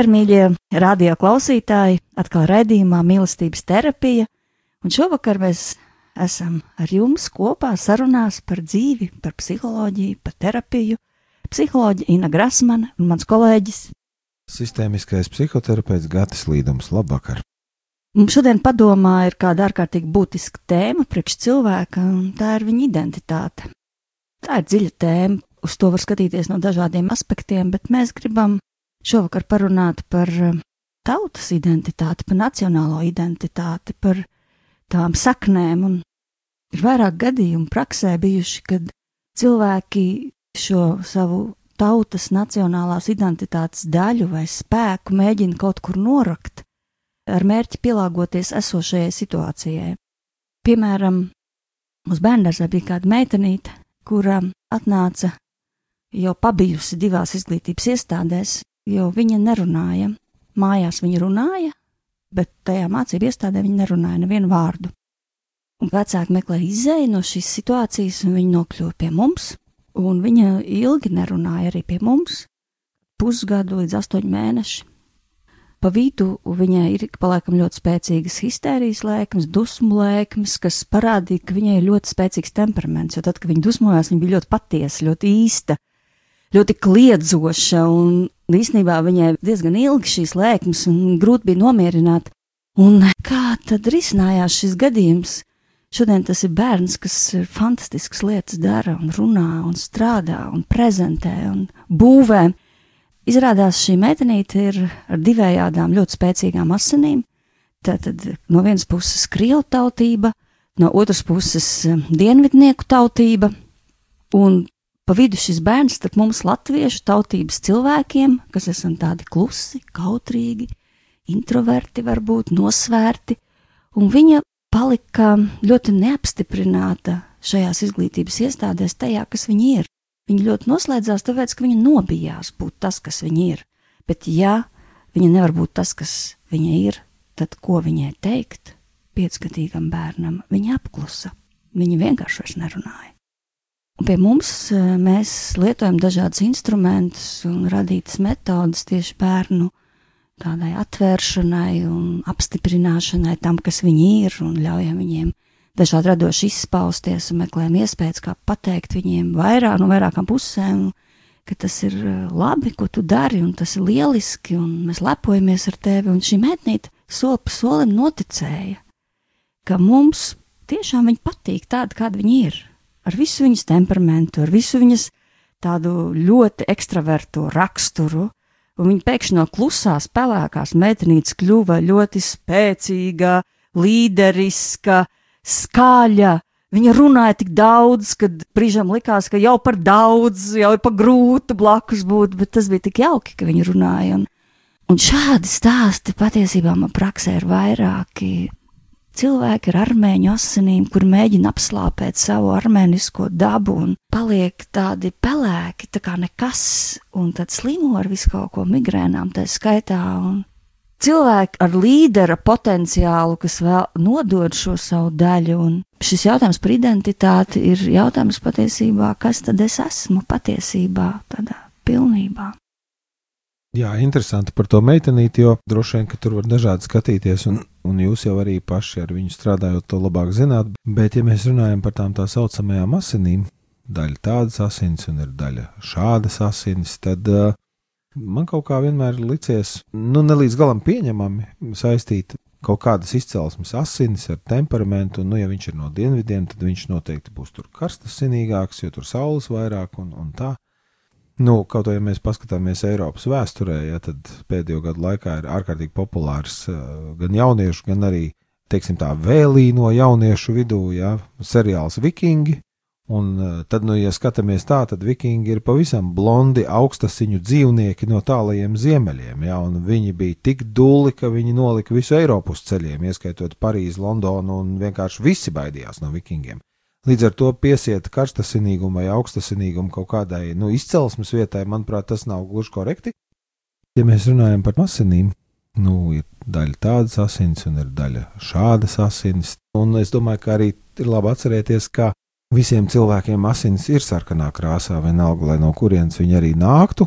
Labvakar, mīļie radio klausītāji! Atkal raidījumā mīlestības terapija, un šovakar mēs esam ar jums kopā sarunās par dzīvi, par psiholoģiju, par terapiju. Psiholoģija Ina Grasmana un mans kolēģis. Sistēmiskais psihoterapeits Gatis Līdums. Labvakar! Mums šodien padomā ir kāda ārkārtīgi būtiska tēma priekš cilvēka, un tā ir viņa identitāte. Tā ir dziļa tēma, uz to var skatīties no dažādiem aspektiem, bet mēs gribam šovakar parunāt par eh, tautas identitāti, par nacionālo identitāti, par tām saknēm. Un ir vairāk gadījumu praksē bijuši, kad cilvēki šo savu tautas nacionālās identitātes daļu vai spēku mēģina kaut kur norakt ar mērķi pielāgoties esošajai situācijai. Piemēram, uz bērngārzā bija kāda meitenīte, kura atnāca jau pabijusi divās izglītības iestādēs, jo viņa nerunāja. Mājās viņa runāja, bet tajā mācību iestādē viņa nerunāja nevienu vārdu. Un vecāki meklēja izēju no šīs situācijas, un viņa nokļuva pie mums, un viņa ilgi nerunāja arī pie mums - pusgadu līdz astoņi mēneši. Pa vidu viņai ir paliekam ļoti spēcīgas histērijas lēkmes, dusmu lēkmes, kas parādīja, ka viņai ir ļoti spēcīgs temperaments, jo tad, kad viņa dusmojās, viņa bija ļoti patiesa, ļoti īsta, ļoti kliedzoša, un īstenībā viņai diezgan ilgi šīs lēkmes, un grūti bija nomierināt. Un kā tad risinājās šis gadījums? Šodien tas ir bērns, kas ir fantastiskas lietas dara, un runā, un strādā, un prezentē, un būvē. Izrādās šī meitenīte ir ar divējādām ļoti spēcīgām asinīm. Tātad no vienas puses krievu tautība, no otras puses dienvidnieku tautība, un pa vidu šis bērns starp mums latviešu tautības cilvēkiem, kas esam tādi klusi, kautrīgi, introverti, varbūt nosvērti, un viņa palika ļoti neapstiprināta šajās izglītības iestādēs tajā, kas viņa ir. Viņa ļoti noslēdzās, tāpēc, ka viņa nobijās būt tas, kas viņa ir. Bet, ja viņa nevar būt tas, kas viņa ir, tad ko viņai teikt piecgadīgam bērnam? Viņa apklusa. Viņa vienkārši vairs nerunāja. Un pie mums eh, mēs lietojam dažādus instrumentus un radītas metodas tieši bērnu tādai atvēršanai un apstiprināšanai tam, kas viņi ir, un ļaujam viņiem dažādi radoši izpausties un meklējam iespējas, kā pateikt viņiem vairāk no vairākām pusēm, ka tas ir eh, labi, ko tu dari, un tas ir lieliski, un mēs lepojamies ar tevi, un šī mētnīte soli pa solim noticēja, ka mums tiešām viņa patīk tāda, kāda viņa ir ar visu viņas temperamentu, ar visu viņas tādu ļoti ekstraverto raksturu, un viņa pēkšņi no klusās, pelēkās meitenītes kļuva ļoti spēcīga, līderiska, skaļa. Viņa runāja tik daudz, ka brīžam likās, ka jau par daudz, jau ir par grūti blakus būt, bet tas bija tik jauki, ka viņa runāja. Un, un šādi stāsti patiesībā man praksē ir vairāki cilvēki ar armēņu asinīm, kur mēģina apslāpēt savu armēnisko dabu un paliek tādi pelēki, tā kā nekas, un tad slimo ar visu kaut ko migrēnām, tā skaitā. Un cilvēki ar līdera potenciālu, kas vēl nodod šo savu daļu, un šis jautājums par identitāti ir jautājums patiesībā, kas tad es esmu patiesībā, tādā pilnībā. Jā, interesanti par to meitenīti, jo droši vien, ka tur var dažādi skatīties, un, un jūs jau arī paši ar viņu strādājot, to labāk zināt. Bet, ja mēs runājam par tām tā saucamajām asinīm, daļa tādas asins un ir daļa šādas asins, tad uh, man kaut kā vienmēr licies, nu, ne līdz galam pieņemami saistīt kaut kādas izcelsmes asinis ar temperamentu, un, nu, ja viņš ir no dienvidiem, tad viņš noteikti būs tur karstasinīgāks, jo tur saules vairāk un, un tā. Nu, kaut arī ja mēs paskatāmies Eiropas vēsturē, ja, tad pēdējo gadu laikā ir ārkārtīgi populārs uh, gan jauniešu, gan arī, teiksim tā, vēlīno jauniešu vidū, ja, seriāls Vikingi, Un uh, tad, nu, ja skatāmies tā, tad vikingi ir pavisam blondi, augstasiņu dzīvnieki no tālajiem ziemeļiem, ja, viņi bija tik duli, ka viņi nolika visu Eiropu uz ceļiem, ieskaitot Parīzi, Londonu, un vienkārši visi baidījās no vikingiem. Līdz ar to piesiet karstasinīgumu vai augstasinīgumu kaut kādai nu, izcelsmes vietai, manuprāt, tas nav gluži korekti. Ja mēs runājam par asinīm, nu, ir daļa tādas asins un ir daļa šādas asins, un es domāju, ka arī ir labi atcerēties, ka Visiem cilvēkiem asins ir sarkanā krāsā, vienalga, lai no kurienes viņi arī nāktu.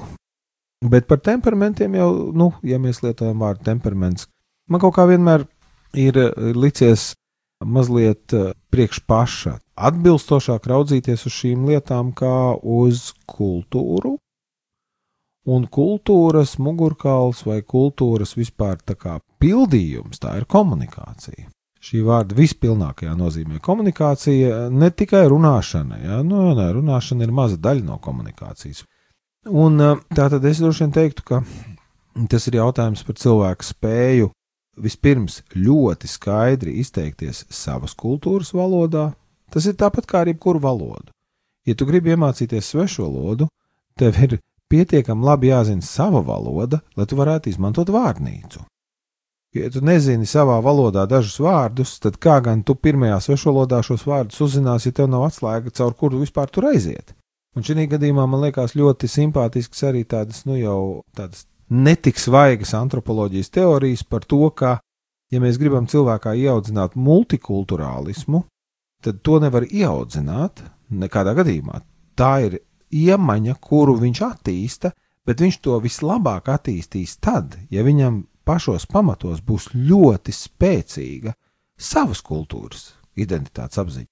Bet par temperamentiem jau, nu, ja mēs lietojam vārdu temperaments, man kaut kā vienmēr ir licies mazliet eh, priekš paša atbilstošāk raudzīties uz šīm lietām kā uz kultūru. Un kultūras mugurkauls vai kultūras vispār tā kā pildījums, tā ir komunikācija šī vārda vispilnākajā nozīmē. Komunikācija ne tikai runāšana, ja? nu, ne, runāšana ir maza daļa no komunikācijas. Un tā tad es droši vien teiktu, ka tas ir jautājums par cilvēku spēju vispirms ļoti skaidri izteikties savas kultūras valodā. Tas ir tāpat kā ar jebkuru valodu. Ja tu gribi iemācīties svešu valodu, tev ir pietiekami labi jāzina sava valoda, lai tu varētu izmantot vārnīcu. Ja tu nezini savā valodā dažus vārdus, tad kā gan tu pirmajā svešvalodā šos vārdus uzzināsi, ja tev nav atslēga, caur kuru vispār tur aiziet? Un šī gadījumā man liekas ļoti simpātisks arī tādas, nu jau tādas netik svaigas antropoloģijas teorijas par to, ka, ja mēs gribam cilvēkā ieaudzināt multikulturālismu, tad to nevar ieaudzināt nekādā gadījumā. Tā ir iemaņa, kuru viņš attīsta, bet viņš to vislabāk attīstīs tad, ja viņam pašos pamatos būs ļoti spēcīga savas kultūras identitātes apziņa.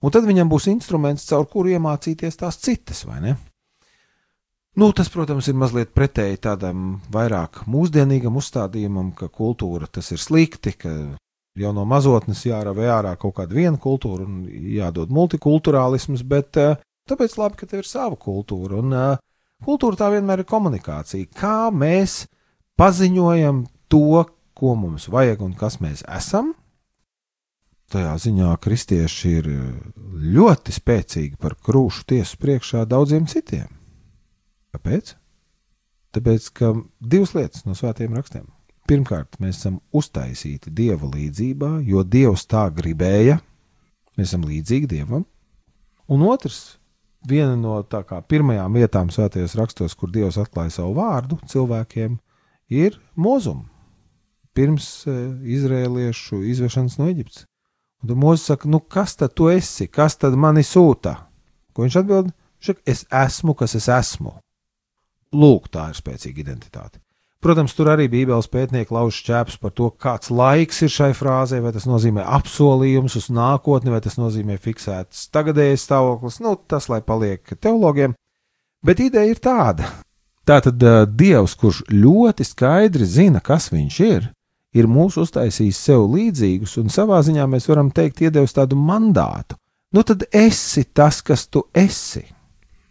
Un tad viņam būs instruments, caur kuru iemācīties tās citas, vai ne? Nu, tas, protams, ir mazliet pretēji tādam vairāk mūsdienīgam uzstādījumam, ka kultūra tas ir slikti, ka jau no mazotnes jārāvē ārā kaut kāda viena kultūra un jādod multikulturālisms, bet eh, tāpēc labi, ka tev ir sava kultūra. Un uh, kultūra tā vienmēr ir komunikācija. Kā mēs paziņojam to, ko mums vajag un kas mēs esam. Tajā ziņā kristieši ir ļoti spēcīgi par krūšu tiesu priekšā daudziem citiem. Kāpēc? Tāpēc, ka divas lietas no svētiem rakstiem. Pirmkārt, mēs esam uztaisīti dieva līdzjūtībā, jo dievs tā gribēja. Mēs esam līdzīgi dievam. Un otrs, viena no tā kā pirmajām vietām svētajos rakstos, kur dievs atklāja savu vārdu cilvēkiem, ir mūzuma pirms e, izrēliešu izvešanas no Eģiptes. Un tad Mozus saka, nu kas tad tu esi, kas tad mani sūta? Ko viņš atbild? Viņš saka, es esmu, kas es esmu. Lūk, tā ir spēcīga identitāte. Protams, tur arī Bībeles pētnieki lauž šķēpus par to, kāds laiks ir šai frāzē, vai tas nozīmē apsolījums uz nākotni, vai tas nozīmē fiksēts tagadējais stāvoklis. Nu, tas lai paliek teologiem. Bet ideja ir tāda, Tātad uh, Dievs, kurš ļoti skaidri zina, kas viņš ir, ir mūsu uztaisījis sev līdzīgus, un savā ziņā mēs varam teikt, iedevis tādu mandātu. Nu tad esi tas, kas tu esi,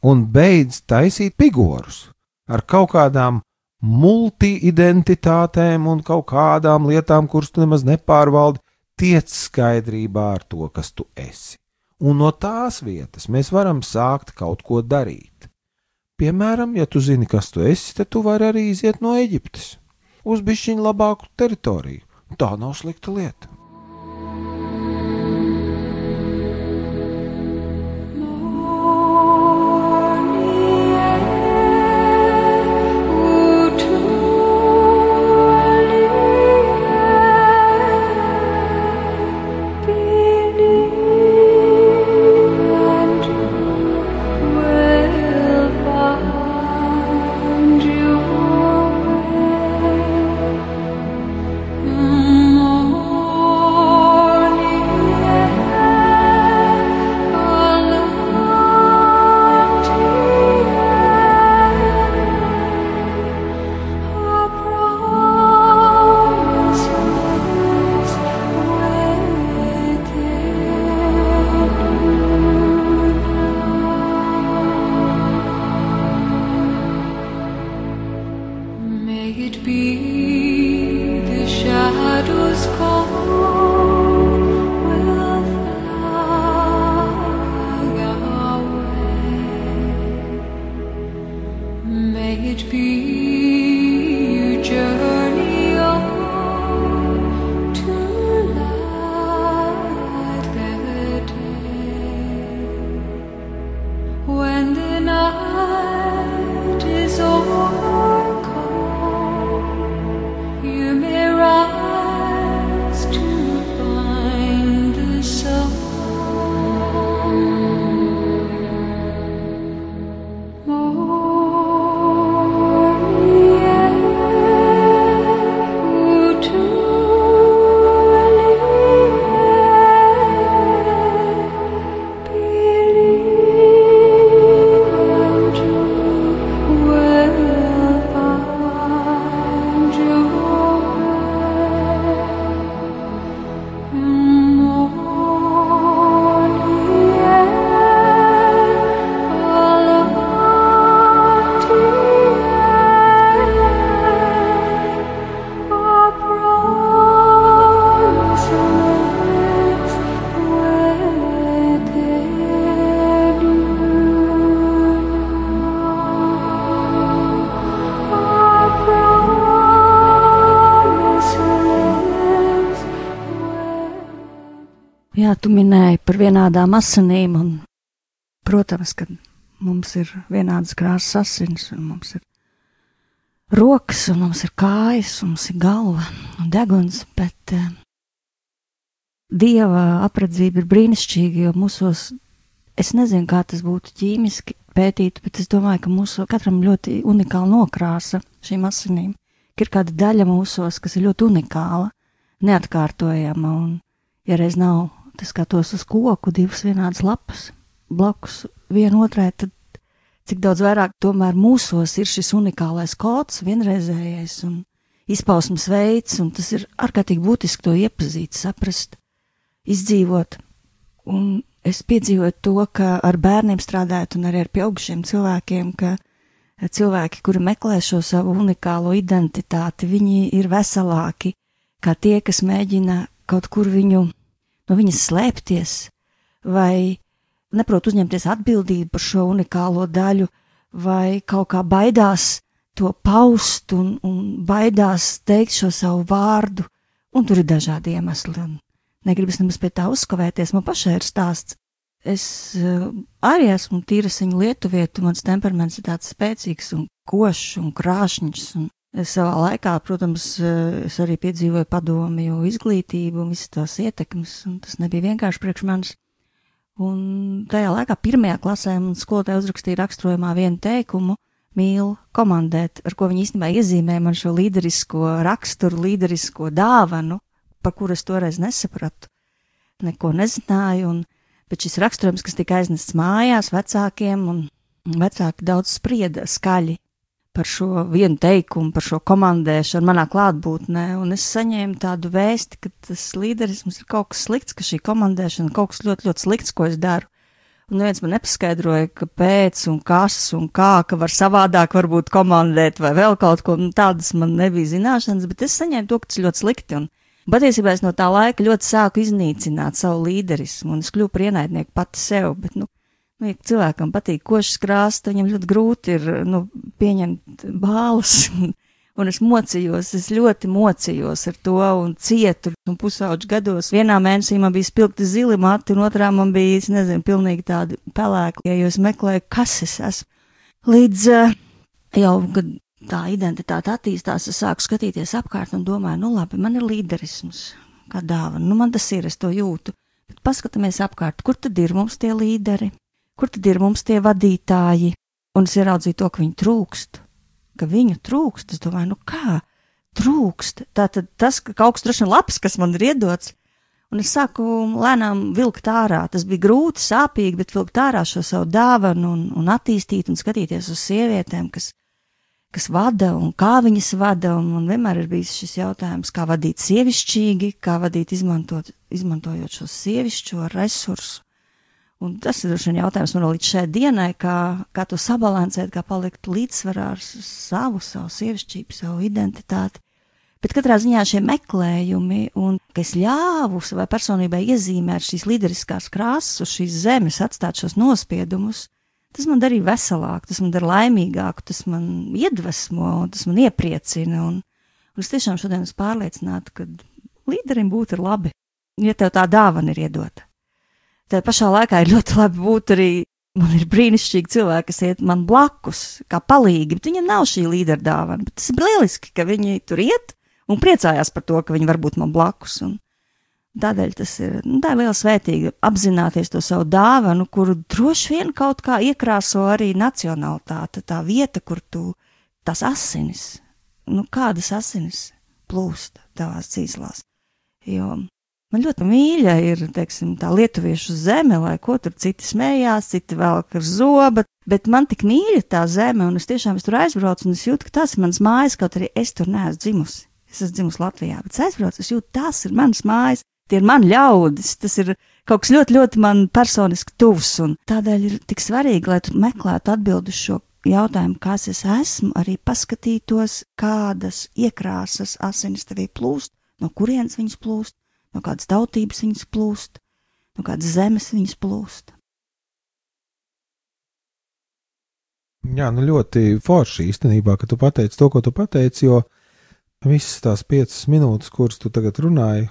un beidz taisīt figūrus ar kaut kādām multi-identitātēm un kaut kādām lietām, kuras tu nemaz nepārvaldi, tiec skaidrībā ar to, kas tu esi. Un no tās vietas mēs varam sākt kaut ko darīt. Piemēram, ja tu zini, kas tu esi, tad tu vari arī iziet no Eģiptes uz bišķiņu labāku teritoriju. Tā nav slikta lieta. Tu minēji par vienādām asinīm, un, protams, ka mums ir vienādas krāsas asins, un mums ir rokas, un mums ir kājas, un mums ir galva un deguns, bet uh, dieva apredzība ir brīnišķīga, jo mūsos, es nezinu, kā tas būtu ķīmiski pētīt, bet es domāju, ka mūsu katram ļoti unikāla nokrāsa šīm asinīm, ir kāda daļa mūsos, kas ir ļoti unikāla, neatkārtojama, un, ja reiz nav tas kā tos uz koku, divas vienādas lapas blakus vienotrai, tad cik daudz vairāk tomēr mūsos ir šis unikālais kods, vienreizējais un izpausmes veids, un tas ir ārkārtīgi būtiski to iepazīt, saprast, izdzīvot. Un es piedzīvoju to, ka ar bērniem strādājot un arī ar pieaugušiem cilvēkiem, ka cilvēki, kuri meklē šo savu unikālo identitāti, viņi ir veselāki kā tie, kas mēģina kaut kur viņu no viņas slēpties, vai neprot uzņemties atbildību par šo unikālo daļu, vai kaut kā baidās to paust un, un baidās teikt šo savu vārdu, un tur ir dažādi iemesli. Negribas nemaz pie tā uzskavēties, man pašai ir stāsts. Es uh, arī esmu tīrasiņa lietuvieta, mans temperaments ir tāds spēcīgs un košs un krāšņs, un Savā laikā, protams, es arī piedzīvoju padomju izglītību un visas tās ietekmes, un tas nebija vienkārši priekš manis. Un tajā laikā pirmajā klasē man skolotāja uzrakstīja raksturojumā vienu teikumu - mīl komandēt, ar ko viņi īstenībā iezīmē man šo līderisko raksturu, līderisko dāvanu, par kuru es toreiz nesapratu, neko nezināju, un, bet šis raksturojums, kas tika aiznests mājās vecākiem, un vecāki daudz sprieda skaļi par šo vienu teikumu, par šo komandēšanu manā klātbūtnē, un es saņēmu tādu vēsti, ka tas līderisms ir kaut kas slikts, ka šī komandēšana kaut kas ļoti, ļoti slikts, ko es daru. Un viens man nepaskaidroja, kāpēc un kas un kā, ka var savādāk varbūt komandēt vai vēl kaut ko, nu tādas man nebija zināšanas, bet es saņēmu to, ka tas ļoti slikti, un patiesībā es no tā laika ļoti sāku iznīcināt savu līderismu, un es kļuvu par ienaidnieku pati sev, bet, nu, Nu, ja cilvēkam patīk košas krāsas, tad viņam ļoti grūti ir nu, pieņemt bālus. Un es mocījos, es ļoti mocījos ar to un cietu. Un pusauģu gados vienā mēnesī man bija spilgti zili mati, un otrā man bija, es nezinu, pilnīgi tādi pelēki. Ja jūs meklējat, kas es esmu, līdz uh, jau, kad tā identitāte attīstās, es sāku skatīties apkārt un domāju, nu labi, man ir līderisms, kā dāvana, nu man tas ir, es to jūtu. Bet paskatāmies apkārt, kur tad ir mums tie līderi? Kur tad ir mums tie vadītāji? Un es ieraudzīju to, ka viņi trūkst, ka viņu trūkst. Es domāju, nu kā trūkst? Tā tad tas, ka kaut kas droši vien labs, kas man ir iedots, un es sāku lēnām vilkt ārā. Tas bija grūti, sāpīgi, bet vilkt ārā šo savu dāvanu un, un attīstīt un skatīties uz sievietēm, kas, kas vada un kā viņas vada. Un man vienmēr ir bijis šis jautājums, kā vadīt sievišķīgi, kā vadīt izmantot, izmantojot šo sievišķo resursu. Un tas ir droši vien jautājums man līdz šai dienai, kā, kā to sabalansēt, kā palikt līdzsvarā ar savu, savu sievišķību, savu identitāti. Bet katrā ziņā šie meklējumi, un ka es ļāvu savai personībai iezīmēt šīs līderiskās krāsas uz šīs zemes, atstāt šos nospiedumus, tas man darīja veselāku, tas man dara laimīgāku, tas man iedvesmo, tas man iepriecina. Un, un es tiešām šodien esmu pārliecināta, ka līderim būt ir labi, ja tev tā dāvana ir iedota. Tā pašā laikā ir ļoti labi būt arī. Man ir brīnišķīgi cilvēki, kas iet man blakus, kā palīgi, bet viņiem nav šī līdera dāvana. Bet tas ir lieliski, ka viņi tur iet un priecājās par to, ka viņi var būt man blakus. Un tādēļ tas ir, nu, tā ir liela svētīga apzināties to savu dāvanu, kuru droši vien kaut kā iekrāso arī nacionalitāte, tā vieta, kur tu tās asinis, nu kādas asinis plūst tavās cīslās. Jo Man ļoti mīļa ir, teiksim, tā lietuviešu zeme, lai ko tur citi smējās, citi vēl ar zobu, bet man tik mīļa tā zeme, un es tiešām es tur aizbraucu, un es jūtu, ka tas ir mans mājas, kaut arī es tur neesmu dzimusi. Es esmu dzimusi Latvijā, bet es aizbraucu, es jūtu, tas ir mans mājas, tie ir mani ļaudis, tas ir kaut kas ļoti, ļoti man personiski tuvs, un tādēļ ir tik svarīgi, lai tu meklētu atbildi šo jautājumu, kas es esmu, arī paskatītos, kādas iekrāsas asinis tevī plūst, no kurienes viņas plūst no kādas tautības viņas plūst, no kādas zemes viņas plūst. Jā, nu ļoti forši īstenībā, ka tu pateici to, ko tu pateici, jo visas tās piecas minūtes, kuras tu tagad runāji,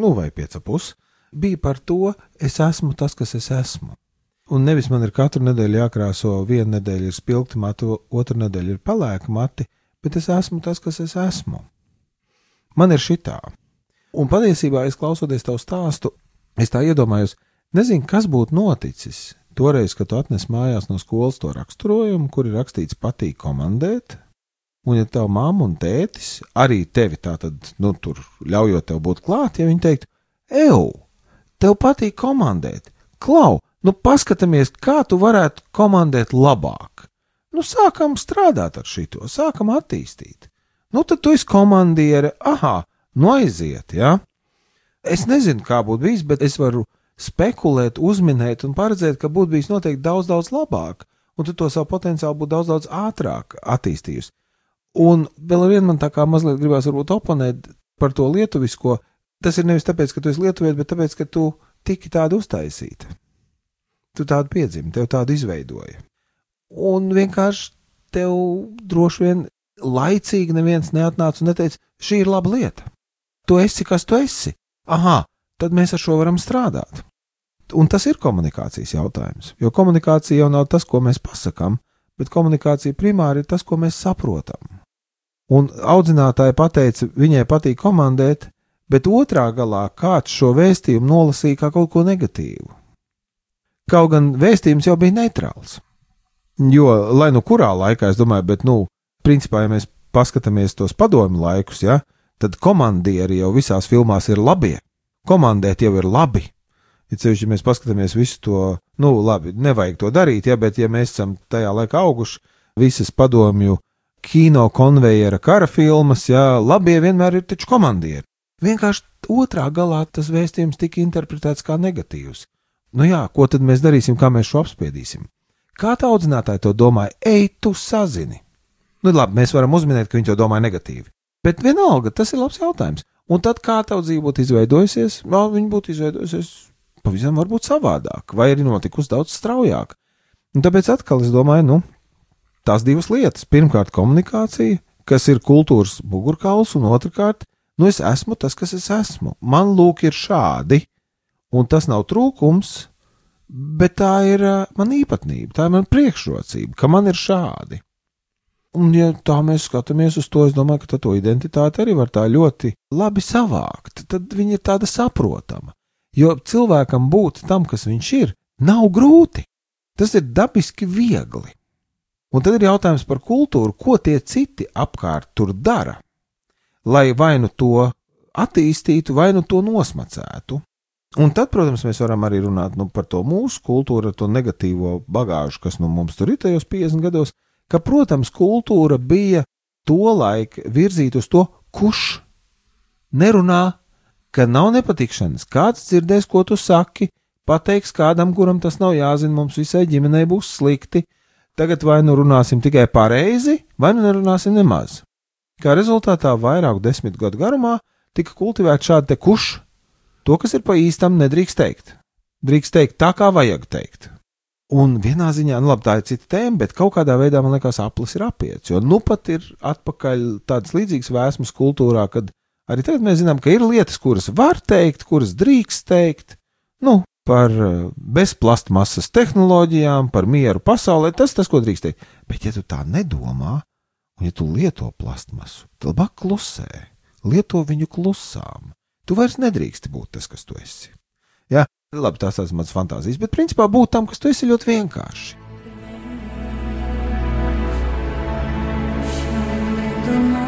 nu vai pieca pus, bija par to, es esmu tas, kas es esmu. Un nevis man ir katru nedēļu jākrāso, viena nedēļa ir spilgti mati, otra nedēļa ir pelēka mati, bet es esmu tas, kas es esmu. Man ir šitā. Un patiesībā, es klausoties tavu stāstu, es tā iedomājos, nezinu, kas būtu noticis toreiz, kad tu atnes mājās no skolas to raksturojumu, kur ir rakstīts patīk komandēt, un ja tev mamma un tētis arī tevi tā tad, nu, tur ļaujot tev būt klāt, ja viņi teikt, eju, tev patīk komandēt, klau, Nu, paskatāmies, kā tu varētu komandēt labāk. Nu, sākam strādāt ar šito, sākam attīstīt. Nu, tad tu esi komandiere, ah, aiziet, jā. Ja? Es nezinu, kā būtu bijis, bet es varu spekulēt, uzminēt un paredzēt, ka būtu bijis noteikti daudz, daudz labāk, un tu to savu potenciālu būtu daudz, daudz ātrāk attīstījusi. Un vēl ar vienu man tā kā mazliet gribās varbūt oponēt par to lietuvisko. Tas ir nevis tāpēc, ka tu esi lietuviet, bet tāpēc, ka tu tiki tādu uztaisīta. Tu tādu piedzimi, tev tādu izveidoja. Un vienkārši tev droši vien laicīgi neviens neatnāca un neteica, šī ir laba lieta. Tu esi, kas tu esi. Aha, tad mēs ar šo varam strādāt. Un tas ir komunikācijas jautājums. Jo komunikācija jau nav tas, ko mēs pasakām, bet komunikācija primāri ir tas, ko mēs saprotam. Un audzinātāji teica, viņai patīk komandēt, bet otrā galā kāds šo vēstījumu nolasīja kā kaut ko negatīvu. Kaut gan vēstījums jau bija neitrāls. Jo, lai nu kurā laikā, es domāju, bet, nu, principā, ja mēs paskatāmies tos padomu laikus, ja, tad komandieri jau visās filmās ir labie. Komandēt jau ir labi. Ja ceļš, ja mēs paskatāmies visu to, nu, labi, nevajag to darīt, ja, bet ja mēs esam tajā laikā auguši, visas padomju kino konvejera kara filmas, ja, labie vienmēr ir taču komandieri. Vienkārši otrā galā tas vēstījums tika interpretēts kā negatīvs. Nu jā, ko tad mēs darīsim, kā mēs šo apspiedīsim? Kā tā audzinātāja to domāja? Ej, tu sazini! Nu, labi, mēs varam uzminēt, ka viņi to domāja negatīvi. Bet vienalga, tas ir labs jautājums. Un tad, kā tā dzīve būtu izveidojusies, no, viņa būtu izveidojusies pavisam varbūt savādāk, vai arī notikusi daudz straujāk. Un tāpēc atkal es domāju, nu, tās divas lietas. Pirmkārt, komunikācija, kas ir kultūras mugurkauls, un otrkārt, nu, es esmu tas, kas es esmu. Man lūk, ir šādi. Un tas nav trūkums, bet tā ir mana īpatnība, tā ir mana priekšrocība, ka man ir šādi. Un, ja tā mēs skatāmies uz to, es domāju, ka to identitāti arī var tā ļoti labi savākt. Tad viņa ir tāda saprotama. Jo cilvēkam būt tam, kas viņš ir, nav grūti. Tas ir dabiski viegli. Un tad ir jautājums par kultūru, ko tie citi apkārt tur dara, lai vai nu to attīstītu, vai nu to nosmacētu. Un tad, protams, mēs varam arī runāt nu, par to mūsu kultūru, to negatīvo bagāžu, kas nu, mums tur ir tajos 50 gados, ka, protams, kultūra bija to laiku virzīt uz to, kurš nerunā, ka nav nepatikšanas, kāds dzirdēs, ko tu saki, pateiks kādam, kuram tas nav jāzina, mums visai ģimenei būs slikti. Tagad vai nu runāsim tikai pareizi, vai nu nerunāsim nemaz. Kā rezultātā vairāku desmit gadu garumā tika kultivēts šādi te kurš To, kas ir pa īstam, nedrīkst teikt. Drīkst teikt tā, kā vajag teikt. Un vienā ziņā, nu labi, tā ir cita tēma, bet kaut kādā veidā man liekas, aplis ir apiets. Jo nu pat ir atpakaļ tādas līdzīgas vēsmas kultūrā, kad arī tagad mēs zinām, ka ir lietas, kuras var teikt, kuras drīkst teikt. Nu, par eh, bezplastmasas tehnoloģijām, par mieru pasaulē, tas tas, ko drīkst teikt. Bet, ja tu tā nedomā, un ja tu lieto plastmasu, tad labāk klusē, lieto viņu klusām. Tu vairs nedrīkst būt tas, kas tu esi. Jā, labi, tās ir manas fantāzijas, bet principā būt tam, kas tu esi, ļoti vienkārši. Jā,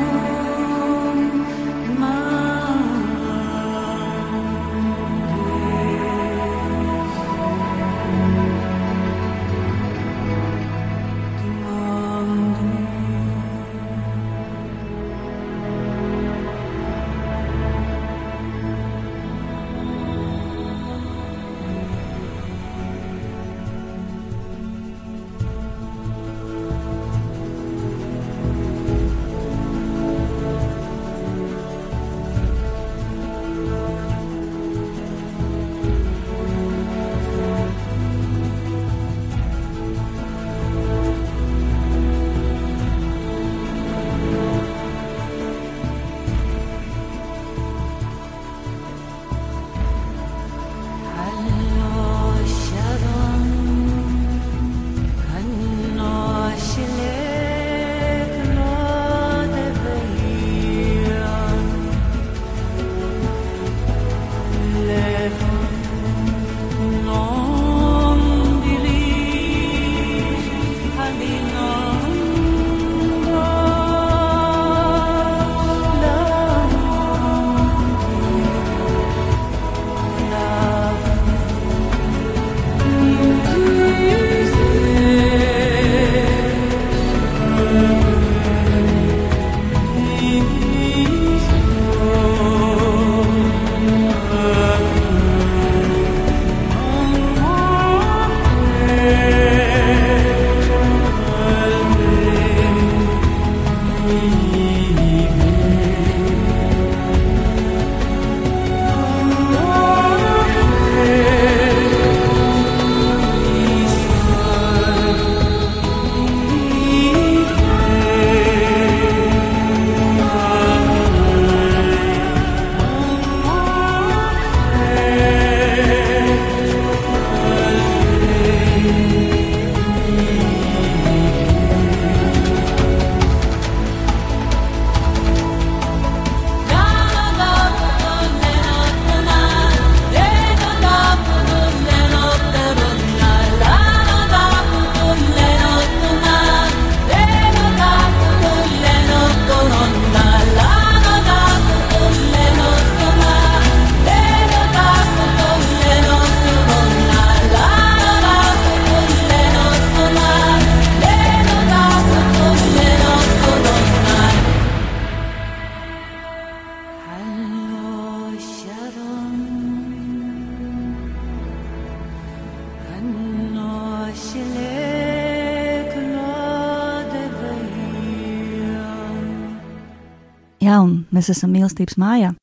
mēs esam mīlestības mājā,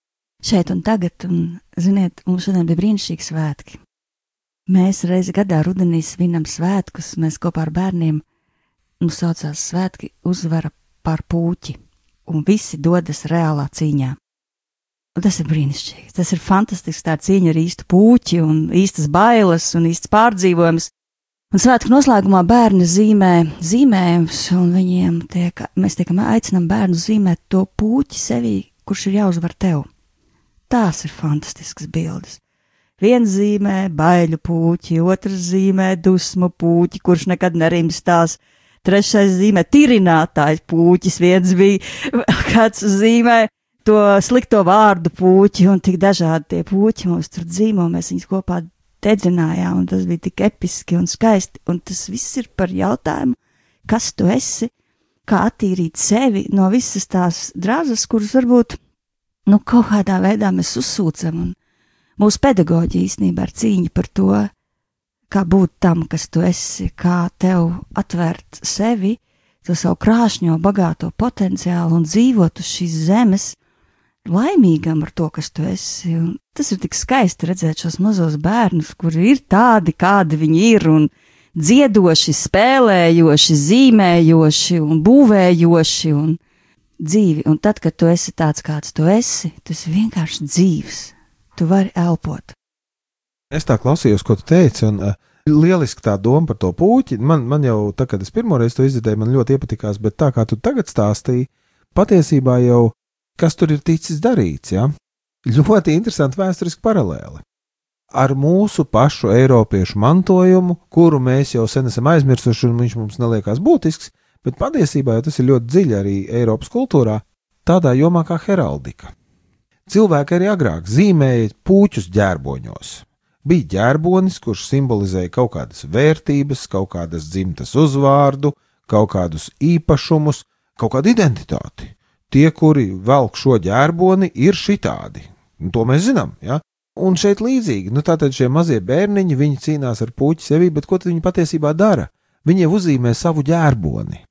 šeit un tagad, un, ziniet, mums šodien bija brīnišķīgi svētki. Mēs reizi gadā rudenī svinam svētkus, mēs kopā ar bērniem, mums saucās svētki uzvara par pūķi, un visi dodas reālā cīņā. Un tas ir brīnišķīgi, tas ir fantastisks tā cīņa ar īstu pūķi un īstas bailes un īsts pārdzīvojums. Un svētku noslēgumā bērni zīmē zīmējumus, un viņiem tiek, mēs tiekam aicinām bērnu zīmēt to pūķi sevī, kurš ir jāuzvar tev. Tās ir fantastiskas bildes. Viens zīmē baiļu puķi, otrs zīmē dusmu puķi, kurš nekad nerimstās, trešais zīmē tirinātājs puķis, viens bija kāds zīmē to slikto vārdu puķi, un tik dažādi tie puķi mums tur dzīvo, mēs viņus kopā dedzinājām, un tas bija tik episki un skaisti, un tas viss ir par jautājumu, kas tu esi, kā attīrīt sevi no visas tās drāzas, kuras varbūt nu, kaut kādā veidā mēs uzsūcam, un mūsu pedagoģija īstenībā ir cīņa par to, kā būt tam, kas tu esi, kā tev atvērt sevi, to savu krāšņo, bagāto potenciālu un dzīvot uz šīs zemes, laimīgam ar to, kas tu esi. Un tas ir tik skaisti redzēt šos mazos bērnus, kuri ir tādi, kādi viņi ir, un dziedoši, spēlējoši, zīmējoši un būvējoši. Un dzīvi, un tad, kad tu esi tāds, kāds tu esi, tas ir vienkārši dzīves. Tu vari elpot. Es tā klausījos, ko tu teici, un uh, lieliski tā doma par to puķi. Man, man jau, tā, kad es pirmo reizi to izdzirdēju, man ļoti iepatikās, bet tā kā tu tagad stāstīji, patiesībā jau kas tur ir ticis darīts, ja? Ļoti interesanti vēsturiski paralēli. Ar mūsu pašu eiropiešu mantojumu, kuru mēs jau sen esam aizmirsuši, un viņš mums neliekās būtisks, bet patiesībā tas ir ļoti dziļi arī Eiropas kultūrā, tādā jomā kā heraldika. Cilvēki arī agrāk zīmēja puķus ģērboņos. Bija ģērbonis, kurš simbolizēja kaut kādas vērtības, kaut kādas dzimtas uzvārdu, kaut kādus īpašumus, kaut kādu identitāti. Tie, kuri velk šo ģērboni, ir šitādi. Un to mēs zinām. Ja? Un šeit līdzīgi, nu tātad šie mazie bērniņi, viņi cīnās ar puķi sevi, bet ko viņi patiesībā dara? Viņi uzzīmē savu ģērboni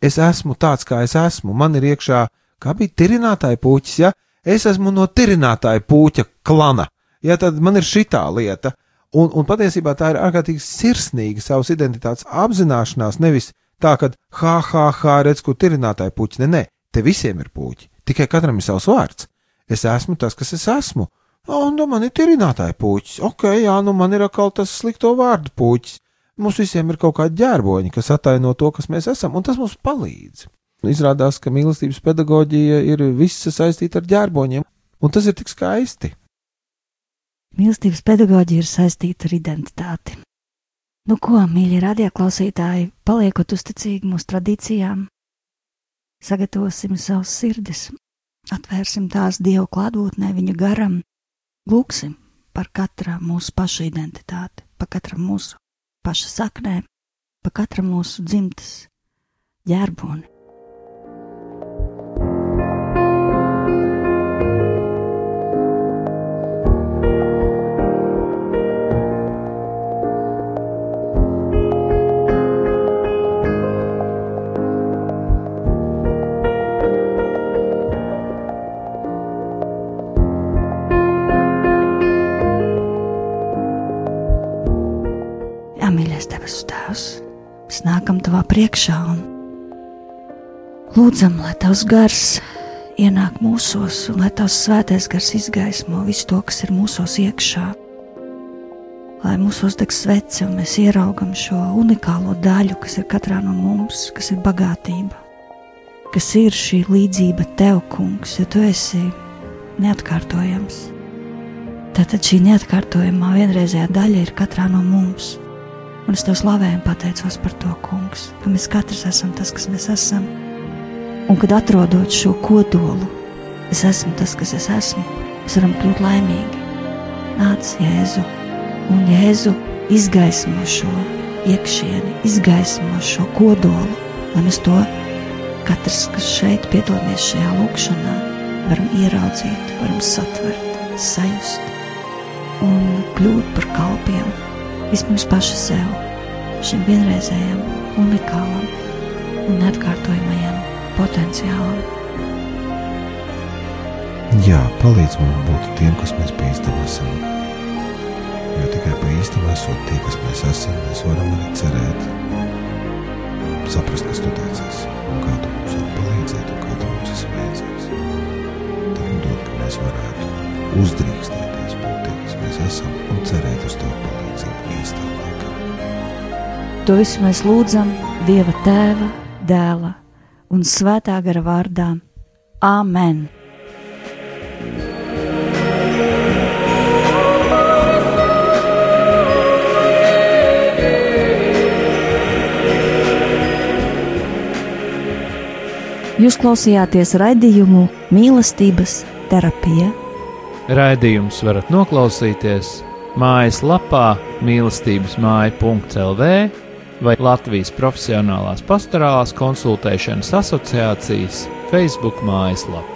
es esmu tāds, kā es esmu, man ir iekšā, kā bija tirinātāja puķis, ja es esmu no tirinātāja puķa klana, ja tad man ir šitā lieta. Un, un patiesībā tā ir ārkārtīgi sirsnīga savas identitātes apzināšanās, nevis tā, ka ha, ha, ha, redz, ko tirinātāja puķis. Nē, nē, te visiem ir puķi, tikai katram ir savs vārds. Es esmu tas, kas es esmu. O, un nu man ir tirinātāja puķis. Ok, jā, nu man ir atkal tas slikto vārdu puķis. Mums visiem ir kaut kādi ģērboņi, kas ataino to, kas mēs esam, un tas mums palīdz. Izrādās, ka mīlestības pedagoģija ir visa saistīta ar ģērboņiem, un tas ir tik skaisti. Mīlestības pedagoģija ir saistīta ar identitāti. Nu ko, mīļie radioklausītāji, paliekot uzticīgi mūsu tradīcijām, sagatavosim savus sirdis, atvērsim tās Dievu klātbūtnē, viņa garam, lūksim par katru mūsu pašu identitāti, par katru mūsu paša saknēm, pa katra mūsu dzimtas ģērboni. Nākam tavā priekšā un lūdzam, lai tavs gars ienāk mūsos, un lai tavs svētais gars izgaismo visu to, kas ir mūsos iekšā. Lai mūsos deg svece, un mēs ieraugam šo unikālo daļu, kas ir katrā no mums, kas ir bagātība, kas ir šī līdzība tev, kungs, jo tu esi neatkārtojams. Tātad šī neatkārtojamā vienreizējā daļa ir katrā no mums un es tev slavēju un pateicos par to, kungs, ka mēs katrs esam tas, kas mēs esam. Un kad atrodot šo kodolu, es esmu tas, kas es esmu, mēs varam kļūt laimīgi. Nāc, Jēzu, un Jēzu izgaismo šo iekšieni, izgaismo šo kodolu, lai mēs to katrs, kas šeit piedalāmies šajā lūkšanā, varam ieraudzīt, varam satvert, sajust un kļūt par kalpiem Vispirms paši sev, šim vienreizējam, unikālam un neatkārtojamajam potenciālam. Jā, palīdz mums būt tiem, kas mēs pa īstam esam. Jo tikai pa īstam esot tie, kas mēs esam, mēs varam arī cerēt, saprast, kas tu esi un kā tu To visu mēs lūdzam Dieva Tēva, Dēla un Svētā gara vārdā. Āmen! Jūs klausījāties raidījumu mīlestības terapija. Raidījums varat noklausīties mājaslapā mīlestības māja.lv vai Latvijas Profesionālās pastorālās konsultēšanas asociācijas Facebook mājaslapā.